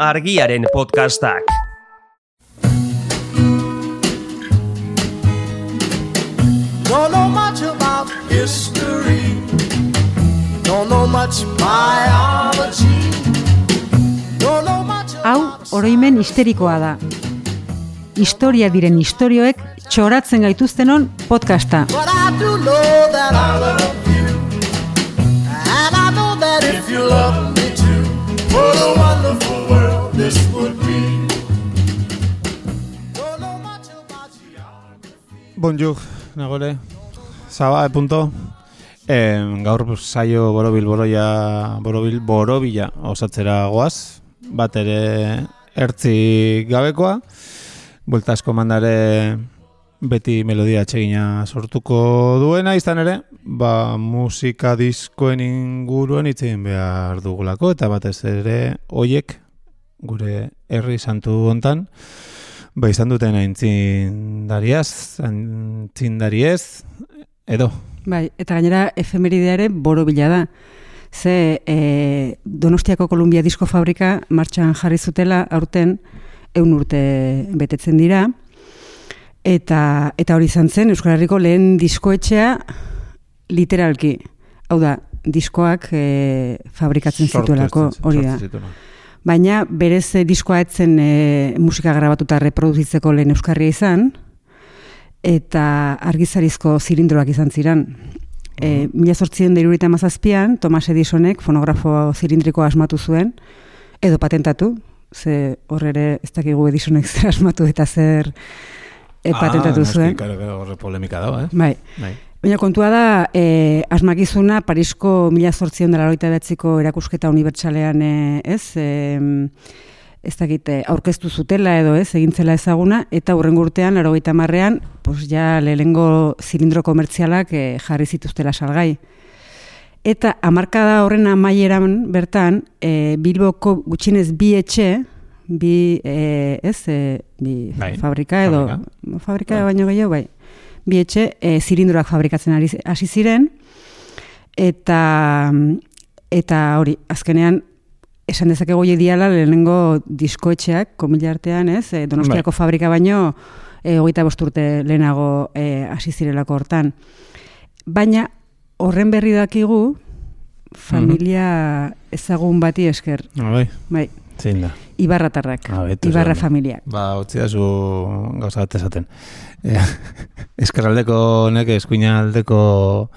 argiaren podcastak. Don't know much about history. Don't know much biology. Don't know much Hau oroimen histerikoa da. Historia diren istorioek txoratzen gaituztenon podcasta. But I do know that I love you. And I know that if you love Bonjour, nagore. Zaba, e punto. Eh, gaur saio borobil boroia, borobil borobila osatzera goaz. Bat ere ertzi gabekoa. Buelta asko mandare beti melodia atsegina sortuko duena izan ere, ba musika diskoen inguruen hitz egin behar dugulako eta batez ere hoiek gure herri santu hontan ba izan duten aintzindariaz, aintzindariez edo Bai, eta gainera efemeridea ere borobila da. Ze e, Donostiako Kolumbia Disko Fabrika martxan jarri zutela aurten eun urte betetzen dira. Eta, eta hori izan zen Euskal Herriko lehen diskoetxea literalki. Hau da, diskoak e, fabrikatzen zituelako hori da. zituela. Baina berez eh, diskoa etzen e, musika grabatuta reproduzitzeko lehen euskarria izan, eta argizarizko zilindroak izan ziren. E, mila sortzien deirurita mazazpian, Tomas Edisonek fonografo zilindrikoa asmatu zuen, edo patentatu, ze horre ere ez dakigu Edisonek zer asmatu eta zer e, patentatu ah, zuen. Claro, horre polemika dago, eh? Bai. Bai. Baina kontua da, e, asmakizuna Parisko mila zortzion dela betziko erakusketa unibertsalean, ez, e, ez dakit, e, aurkeztu zutela edo ez, egintzela ezaguna, eta hurrengo urtean, laro marrean, pues ja lehengo zilindro komertzialak e, jarri zituztela salgai. Eta hamarkada horren amaieran bertan, e, Bilboko gutxinez bi etxe, bi, e, ez, e, bi Bai, fabrika edo, fabrika. fabrika Bai. baino gehiago, bai, bi etxe e, zilindroak fabrikatzen ari hasi ziren, eta, eta hori, azkenean, esan dezakegu hori diala lehenengo diskoetxeak, komila artean, ez, e, donostiako fabrika baino, e, hogeita bost urte lehenago e, hasi zirelako hortan. Baina, horren berri dakigu, familia ezagun bati esker, bai, bai, zein da. Ibarratarrak, Ah, betu Ibarra zen. familiak. Ba, utzi da zu gauza bat esaten. Eh, eskerraldeko honek eskuina aldeko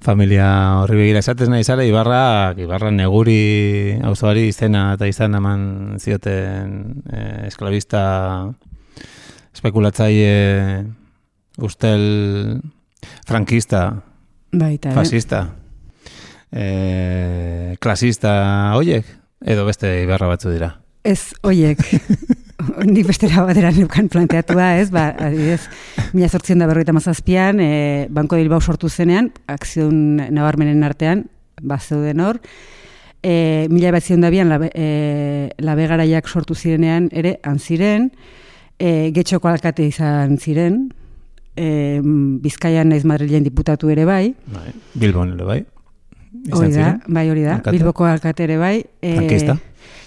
familia horri begira esatez nahi zara, Ibarra, Ibarra neguri auzoari izena eta izan eman zioten eh, esklabista spekulatzaile ustel frankista, Baita, eh? fascista, eh, klasista hoiek, edo beste Ibarra batzu dira. Ez, oiek, nik bestera batera neukan planteatua, ez, ba, adibidez, mila sortzion da berroita mazazpian, e, Banko de Bilbao sortu zenean, akzion nabarmenen artean, ba, zeuden hor, e, mila bat zion dabian, labe, e, labegaraiak sortu zirenean, ere, anziren, e, getxoko alkate izan ziren, e, Bizkaian naiz Madrilen diputatu ere bai, Bai, Bilbon ere bai. Izan hori da, ziren? bai hori da, Alkate? Bilboko alkate ere bai. E, Frankista?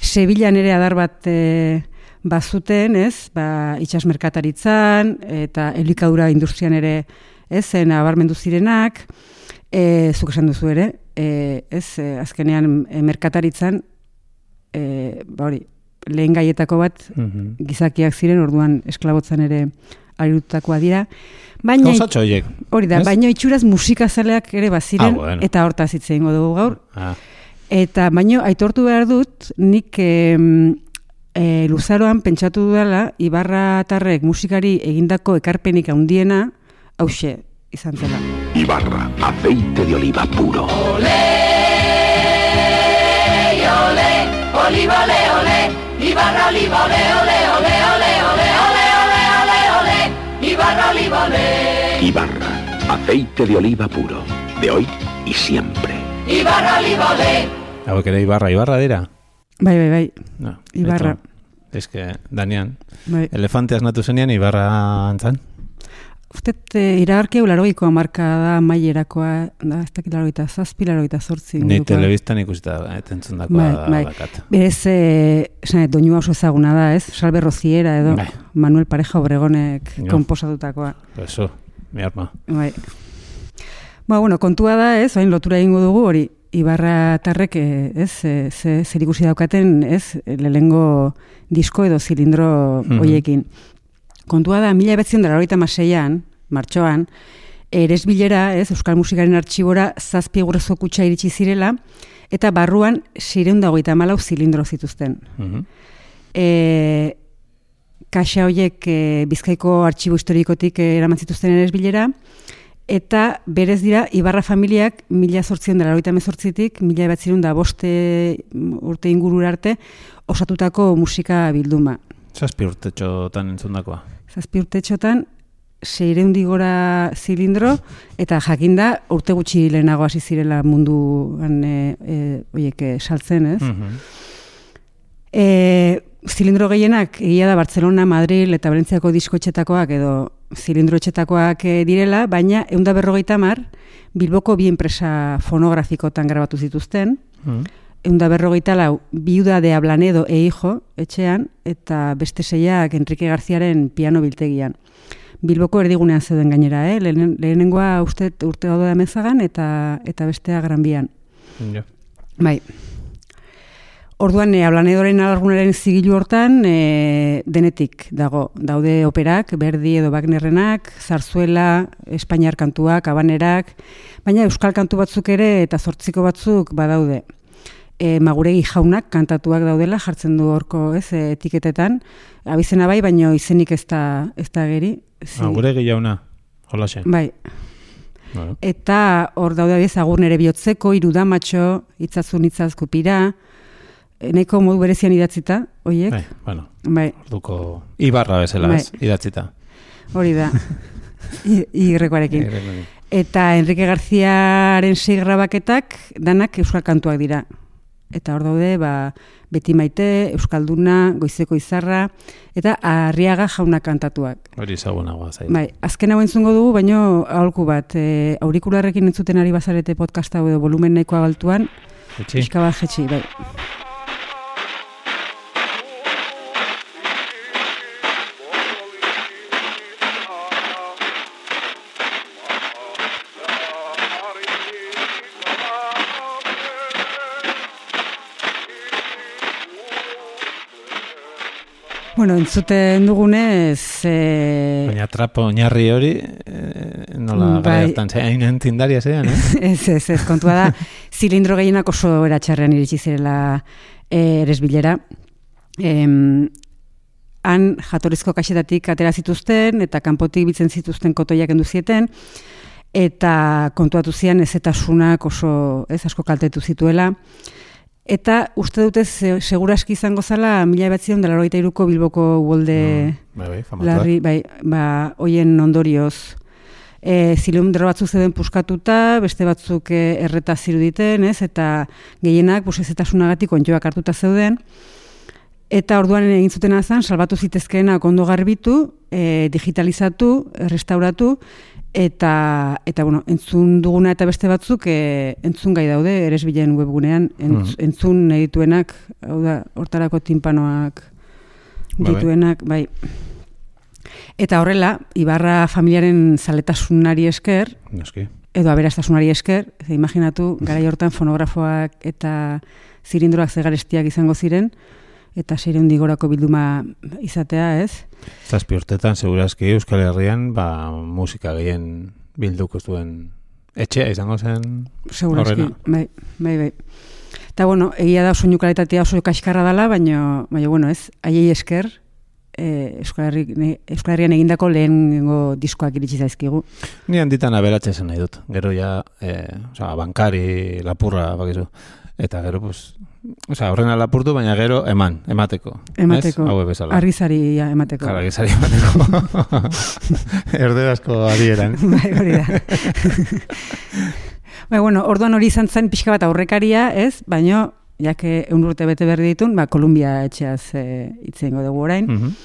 Sevillan ere adar bat e, bazuten, ez, ba, itxas merkataritzan, eta elikadura industrian ere, ez, zen abarmendu zirenak, e, zuk esan duzu ere, e, ez, e, azkenean e, merkataritzan, e, ba hori, lehen gaietako bat, Mhm. gizakiak ziren, orduan esklabotzan ere arirutakoa dira, baina Gauzatxo hori da, ez? baina itxuraz musikazaleak ere baziren, Ah, bueno. eta hortaz hitz egingo dugu gaur, Ah, Eta baino aitortu behar dut, nik em, e, luzaroan pentsatu dudala, Ibarra tarrek musikari egindako ekarpenik handiena, hause izan zela. Ibarra, aceite de oliva puro. Ibarra, aceite de oliva puro. De hoy y siempre. Hauek ere Ibarra, Ibarra dira? Bai, bai, bai, No, Ibarra. beto. Ez que, Danian, bai. elefante asnatu zenean Ibarra antzan? uste e, iragarki hau larogiko marka da mailerakoa, da, ez dakit larogeita zazpi, larogeita zortzi. Ni telebistan ikusita etentzun dakoa Bai, da bai. dakat. Berez, e, esan, doinua oso ezaguna da, ez? Salve Roziera edo Bai. Manuel Pareja Obregonek Jo. komposatutakoa. Eso, mi arma. Bai. Ba, bueno, kontua da, ez, orain lotura egingo dugu hori Ibarra tarrek, eh, ez, ze, zer ikusi daukaten, ez, lehengo disko edo zilindro Mhm. hoiekin. Kontua da, mila betzen dara horita maseian, martxoan, eres bilera, ez, Euskal Musikaren artxibora, zazpi egurrezo kutsa iritsi zirela, eta barruan sireun dagoita malau zilindro zituzten. Mhm. E, kaxa horiek e, bizkaiko artxibo historikotik e, eraman zituzten ere bilera, eta berez dira Ibarra familiak mila zortzion dela horita mezortzitik, mila batzirun da boste mm, urte ingurura arte, osatutako musika bilduma. Zazpi urtetxotan entzundakoa. Zazpi urte txotan, seireundi gora zilindro, eta jakinda urte gutxi lehenago hasi zirela munduan e, e, oiek e, saltzen, ez? Mhm. E, zilindro gehienak egia da Barcelona, Madrid eta Valentziako diskoetxetakoak edo zilindro etxetakoak eh, direla, baina eunda berrogeita mar, Bilboko bi enpresa fonografikotan grabatu zituzten, Mhm. eunda berrogeita lau, biuda de Ablanedo e hijo etxean, eta beste seiak Enrique Garziaren piano biltegian. Bilboko erdigunean zeuden gainera, eh? Lehen, lehenengoa uste urte gaude amezagan eta, eta bestea granbian. Jo. Bai. Orduan, e, ablanedoren alargunaren zigilu hortan, e, denetik dago. Daude operak, Berdi edo Wagnerrenak, Zarzuela, Espainiar kantuak, Abanerak, baina Euskal kantu batzuk ere eta zortziko batzuk badaude. E, maguregi jaunak kantatuak daudela, jartzen du horko ez, etiketetan. Abizena bai, baino izenik ez da, ez da geri. Zi- Ah, gure gehiauna, holaxe. Bai, Bueno. Eta hor daude abiez agur nere bihotzeko, irudamatxo, itzazun itzazkupira, nahiko modu berezian idatzita, oiek? Bai, bueno, Bai, orduko ibarra bezala, Bai. ez, idatzita. hori da. I- Igrekoarekin. Irrekoekin. Eta Enrique Garziaren sei grabaketak danak euskal kantuak dira. Eta hor daude, ba, beti maite, euskalduna, goizeko izarra, eta arriaga jauna kantatuak. Hori ezagunagoa zait. Bai, azken hau entzungo dugu, baino aholku bat, e, aurikularrekin entzuten ari bazarete podcast hau edo volumen nahikoa baltuan, Etxi? pixka bat jetxi, bai. Bueno, entzuten dugunez, e, Baina trapo oinarri hori, eh, nola Bai. gara hartan, hain entzindaria zean, eh? ez, ez, ez, kontua da, zilindro gehienak oso eratxarrean iritsi zirela e, eresbilera. Em, han jatorrizko kaxetatik atera zituzten, eta kanpotik bitzen zituzten kotoiak endu zieten, eta kontuatu zian ezetasunak oso ez asko kaltetu zituela. Eta uste dute ze- seguraski izango zala mila batzion dela iruko Bilboko uolde Bai, bai, famatuak. larri, bai, ba, hoien ondorioz. E, zilindro batzuk zeuden puskatuta, beste batzuk e, erreta ziruditen, ez? Eta gehienak, bus ezetasunagatik ontjoak hartuta zeuden. Eta orduan egin zuten azan, salbatu zitezkeenak ondo garbitu, e, digitalizatu, restauratu, eta, eta bueno, entzun duguna eta beste batzuk e, entzun gai daude, eresbilen webgunean, entz, Mhm. entzun nahi dituenak, hau da, hortarako timpanoak bai. dituenak, bai. Eta horrela, Ibarra familiaren zaletasunari esker, Noski. edo aberastasunari esker, ze imaginatu, gara hortan fonografoak eta zilindroak zegarestiak izango ziren, eta seireun digorako bilduma izatea, ez? Zazpi urtetan, segurazki Euskal Herrian, ba, musika gehien bilduko zuen etxea izango zen. Segurazki, bai, bai, bai. Eta bueno, egia da soinu kalitatea oso kaskarra dela, baina, baina bueno, ez, haiei esker, eh, Euskal, Herri, Euskal Herrian egindako lehenengo diskoak iritsi zaizkigu. Ni handitan aberatxe esan nahi dut. Gero ja, eh, oza, bankari, lapurra, bakizu. Eta gero, pues, oza, horrena lapurtu, baina gero eman, emateko. Emateko. Ez? Haue bezala. Argizari ja, emateko. Kara, gizari emateko. Erderazko adieran. bai, hori da. bai, bueno, orduan hori izan zen pixka bat aurrekaria, ez? Baino, jake eun urte bete berdi ditun, ba, Kolumbia etxeaz e, itzen dugu orain. Mhm.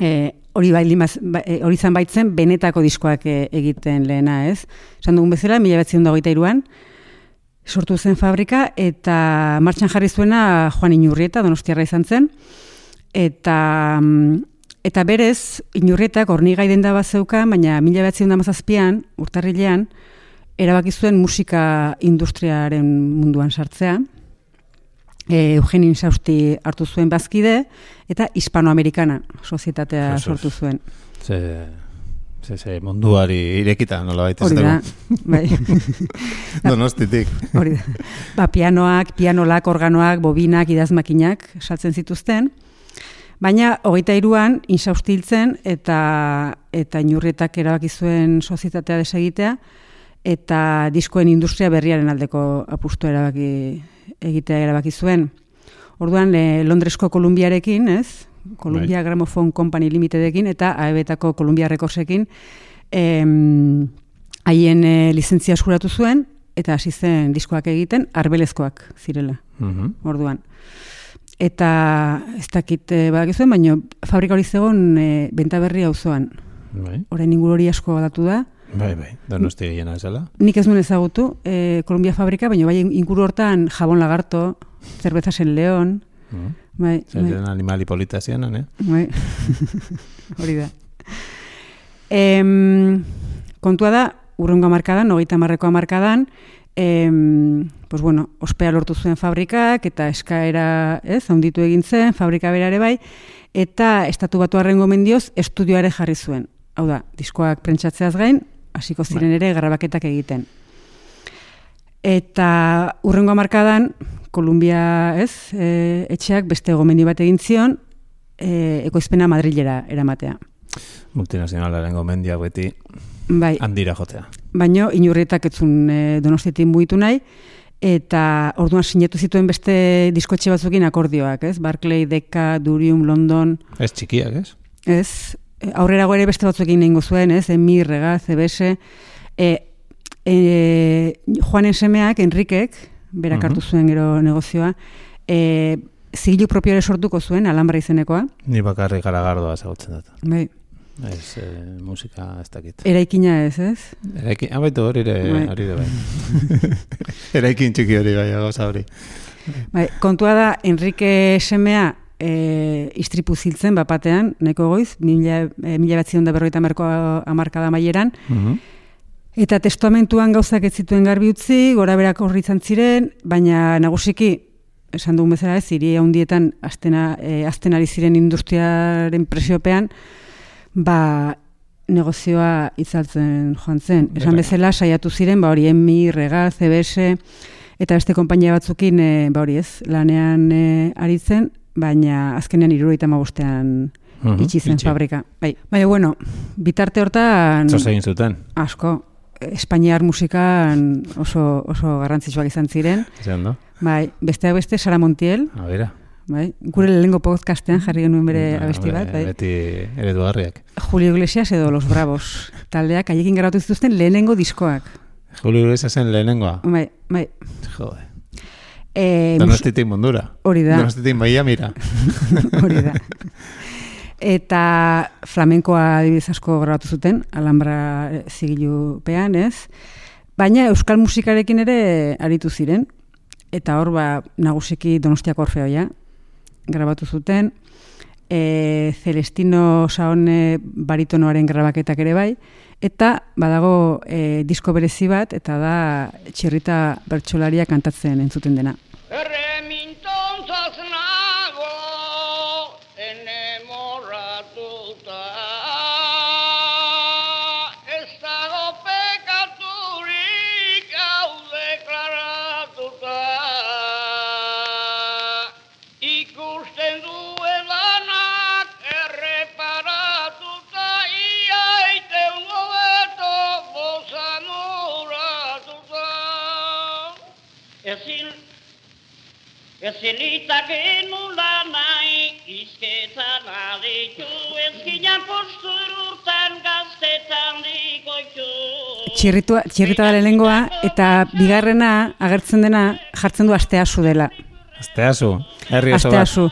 e, hori bai, limaz, ba, e, hori zan baitzen benetako diskoak e, egiten lehena, ez? Esan dugun bezala, mila betzen dagoita iruan, sortu zen fabrika, eta martxan jarri zuena Juan Inurrieta, donostiarra izan zen, eta mm, eta berez, Inurrietak horni gaiden da bat zeuka, baina mila betzen da mazazpian, urtarrilean, erabaki zuen musika industriaren munduan sartzea, e, Eugenin Sausti hartu zuen bazkide, eta Hispanoamerikana sozietatea Jesus. sortu zuen. Ze, ze, ze munduari irekita nola baita Hori da, bai, Donostitik. hori da. Ba, pianoak, pianolak, organoak, bobinak, idazmakinak saltzen zituzten, baina hogeita iruan insausti hiltzen eta eta inurrietak erabaki zuen sozietatea desegitea eta diskoen industria berriaren aldeko apustu erabaki egitea erabaki zuen. Orduan Londresko Kolumbiarekin, ez? Columbia Gramophone Company Limitedekin eta AEB-tako Columbia Recordsekin em, haien e, lizentzia eskuratu zuen eta hasi zen diskoak egiten arbelezkoak zirela. Mhm. Orduan. Eta ez dakit e, badakizuen, baina fabrika hori zegoen e, benta berri auzoan. Bai, Orain inguru hori asko datu da. bai, bai. Donosti gehiena esala. Nik ez nuen ezagutu, e, Columbia fabrika, baina bai inguru hortan jabon lagarto, cervezas en león, Mhm. bai, bai. Zer animali polita zianan, eh? Bai. Hori da. Em, kontua da, urrengo amarkadan, hogeita marreko amarkadan, em, pues bueno, ospea lortu zuen fabrikak, eta eskaera, ez, haunditu egin zen, fabrika berare bai, eta estatu batu arrengo mendioz, estudioare jarri zuen. Hau da, diskoak prentsatzeaz gain, hasiko ziren ere grabaketak egiten. Eta urrengo amarkadan, Kolumbia, ez, e, etxeak beste gomendi bat egin zion, e, ekoizpena Madrilera eramatea. Multinazionalaren gomendia beti Bai, handira jotea. baino inurrietak etzun e, donostitin mugitu nahi, eta orduan sinetu zituen beste diskotxe batzukin akordioak, ez? Barclay, Decca, Durium, London, Ez txikiak, ez? ez? E, Aurrerago ere beste batzuekin egingo zuen, ez? Emi, Rega, CBS, e, e, Juanen semeak, Enrikek, berak Mhm. hartu zuen gero negozioa, e, zigilu propio ere sortuko zuen, alambra izenekoa, Ni bakarrik garagardoa ezagutzen dut. bai, Ez, eh, musika ez dakit. eraikina ez, ez? Eraikin, abaitu hori ere, Bai. hori ere bai. Eraikin txiki hori bai, gauza hori. Bai, kontua da, Enrique semea e, istripu ziltzen bapatean, neko goiz, mila, e, mila batzion da berroita marko amarkada maieran, Mhm. Eta testuamentuan gauzak ez zituen garbi utzi, gora berak horri izan ziren, baina nagusiki, esan dugun bezala ez, hiri handietan aztena, e, azten ari ziren industriaren presiopean, ba, negozioa itzaltzen joan zen. Esan bezala, saiatu ziren, ba hori, EMI, Rega, CBS, eta beste konpainia batzukin, e, ba hori ez, lanean e, aritzen, baina azkenean iruroita magustean Mhm, itxi zen fabrika. Bai. Baina, bueno, bitarte hortan Zer egin zuten? asko, Espainiar musikan oso, oso garrantzitsuak izan ziren. Zer ondo? Bai, besteak beste, Sara Montiel, A bai, gure lehengo podcastean jarri genuen bere abesti bat, bai. Beti eredugarriak. Julio Iglesias edo Los Bravos. Taldeak haiekin garatu zituzten lehenengo diskoak. Julio Iglesiasen lehenengoa. Bai, bai. Jode. E, mus- Donostitik mundura. hori da, Donostitik Miamira. hori da. Eta flamenkoa adibidez asko grabatu zuten, Alhambra eh, zigilupean, ez? Baina euskal musikarekin ere aritu ziren, eta hor ba, nagusiki Donostiako Orfeoia grabatu zuten, e, Celestino Saone baritonoaren grabaketak ere bai, eta badago e, disko berezi bat, eta da txirrita bertsolaria kantatzen entzuten dena. Ezin Ezin itake nula nahi, izketan aditu, ezkinan postur urtan gaztetan dikoitu. Txirritua, txirrita da lehenengoa, eta bigarrena agertzen dena jartzen du asteasu dela. Asteazu. Herri oso bat. Asteasu.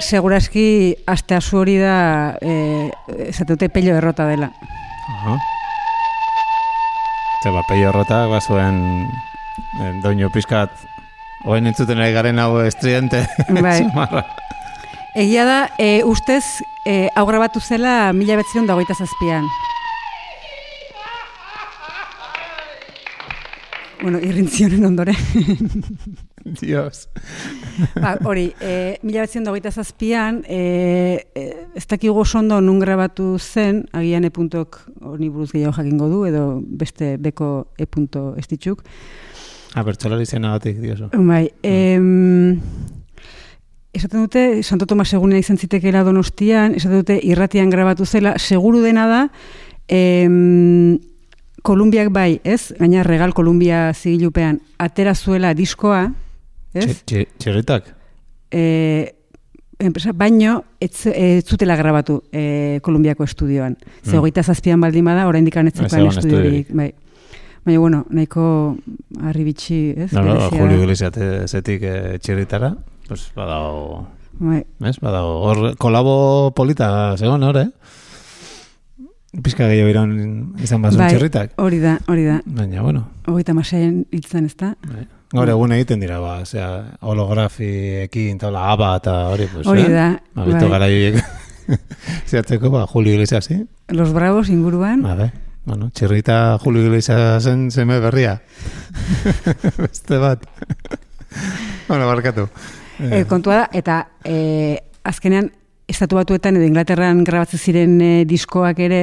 seguraski aste asu hori da, e, esate dute pello errota dela. Aha. Zer, ba, peio horretak, ba, zuen eh, doinu pizkat, oen entzuten ari garen hau estridente. Bai. Egia da, e, ustez, e, hau grabatu zela mila betzion da hogeita zazpian. Bueno, irrintzionen ondore. Dios. ba, hori, e, mila betzion da hogeita zazpian, e, e, ez dakigu oso ondo nun grabatu zen, agian e-puntok honi buruz gehiago jakingo du, edo beste beko e-punto estitzuk. Ah, bertsolari zena batik, dioso. Bai, em, esaten dute, Santo Tomas egunean izan zitekeela donostian, esaten dute irratian grabatu zela, seguru dena da, em, Kolumbiak bai, ez? Gaina regal Kolumbia zigilupean, atera zuela diskoa, ez? Txe- txe- Txirritak? E, enpresa, baino, ez, ez zutela grabatu e, Kolumbiako estudioan. Ze Mm. hogeita zazpian baldin bada, oraindik anetzekoan zegoen estudiorik. Bai. Baina, bueno, nahiko arribitxi, ez? No, no, Berezia Julio. Iglesias zetik eh, txirritara, pues badago, Bai. ez? Badago, hor kolabo polita zegoen hor, eh? Pizka gehiago iran izan bazun Bai, txirritak. hori da, hori da. Baina, bueno, Hogeita masean hiltzen ez da. bai. Gaur egun egiten dira, ba, osea, holografiekin, eta hola, aba eta hori, pues, Hori eh? da, Ba, bito bai. gara horiek zehatzeko, ba, Julio Iglesias, sí? Los Bravos inguruan. Ba, be. Bueno, txirrita Julio Iglesiasen seme berria. Beste bat. bueno, barkatu. E, kontua da, eta e, azkenean estatu batuetan edo Inglaterran grabatzen ziren e, diskoak ere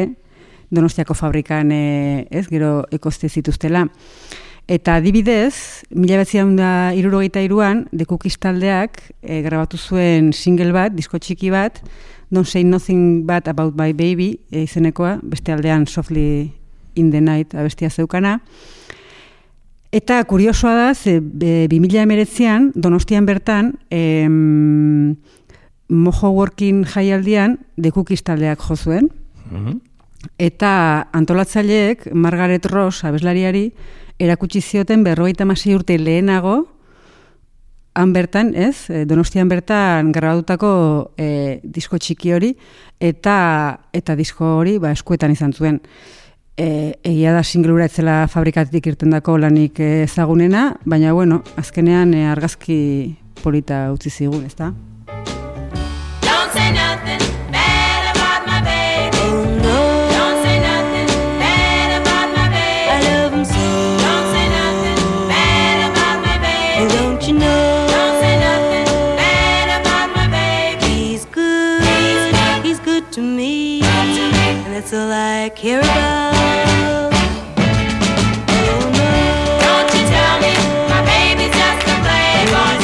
Donostiako fabrikan e, ez, gero ekoste zituztela. Eta adibidez, mila betzian da irurogeita iruan, dekukistaldeak e, grabatu zuen single bat, disko txiki bat, Don't Say Nothing Bad About My Baby e, izenekoa, beste aldean Softly in the Night abestia zeukana. Eta kuriosoa da, ze be, 2000 emeretzean, donostian bertan, em, Mojo Working jaialdian dekukistaldeak jo zuen, Mhm. eta antolatzaileek Margaret Ross abeslariari erakutsi zioten berrogeita hamasei urte lehenago han bertan, ez, eh, Donostian bertan grabatutako e, disko txiki hori eta eta disko hori ba, eskuetan izan zuen. E, egia da singlura etzela fabrikatik irtendako lanik ezagunena, baina bueno, azkenean argazki polita utzi zigun, ezta? I care about. Oh no. Don't you tell me my baby's just a playboy.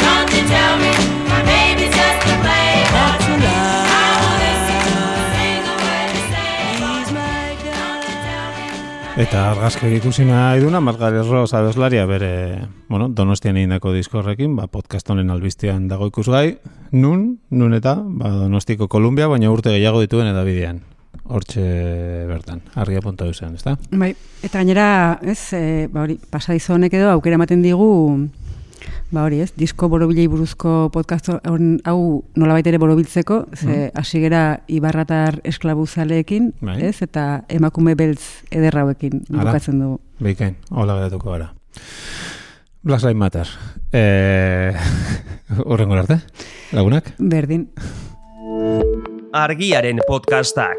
Don't you tell me my baby's just a playboy. That's a lie. I won't listen to a single word you say. He's my God. Don't you tell me. Eta argazki ikusi nahi duna, Margaret Ross abeslaria bere, bueno, donostian egindako diskorrekin, ba, podcast honen albistean dago ikusgai, nun, nun eta, ba, donostiko Kolumbia, baina urte gehiago dituen edabidean. Hortxe bertan, argia punta duzen, ezta? Bai, eta gainera, ez, e, ba hori, pasadizo honek edo aukera ematen digu, ba hori, ez, disko borobilei buruzko podcast hon- hau nolabait ere borobiltzeko, ze hasi gera ibarratar esklabuzaleekin, Bai. ez, eta emakume beltz ederra hauekin Hala. bukatzen dugu. Beikain, hola geratuko gara. Black Lives Matter. Eh, Horrengo arte, lagunak? Berdin. Argiaren podcastak.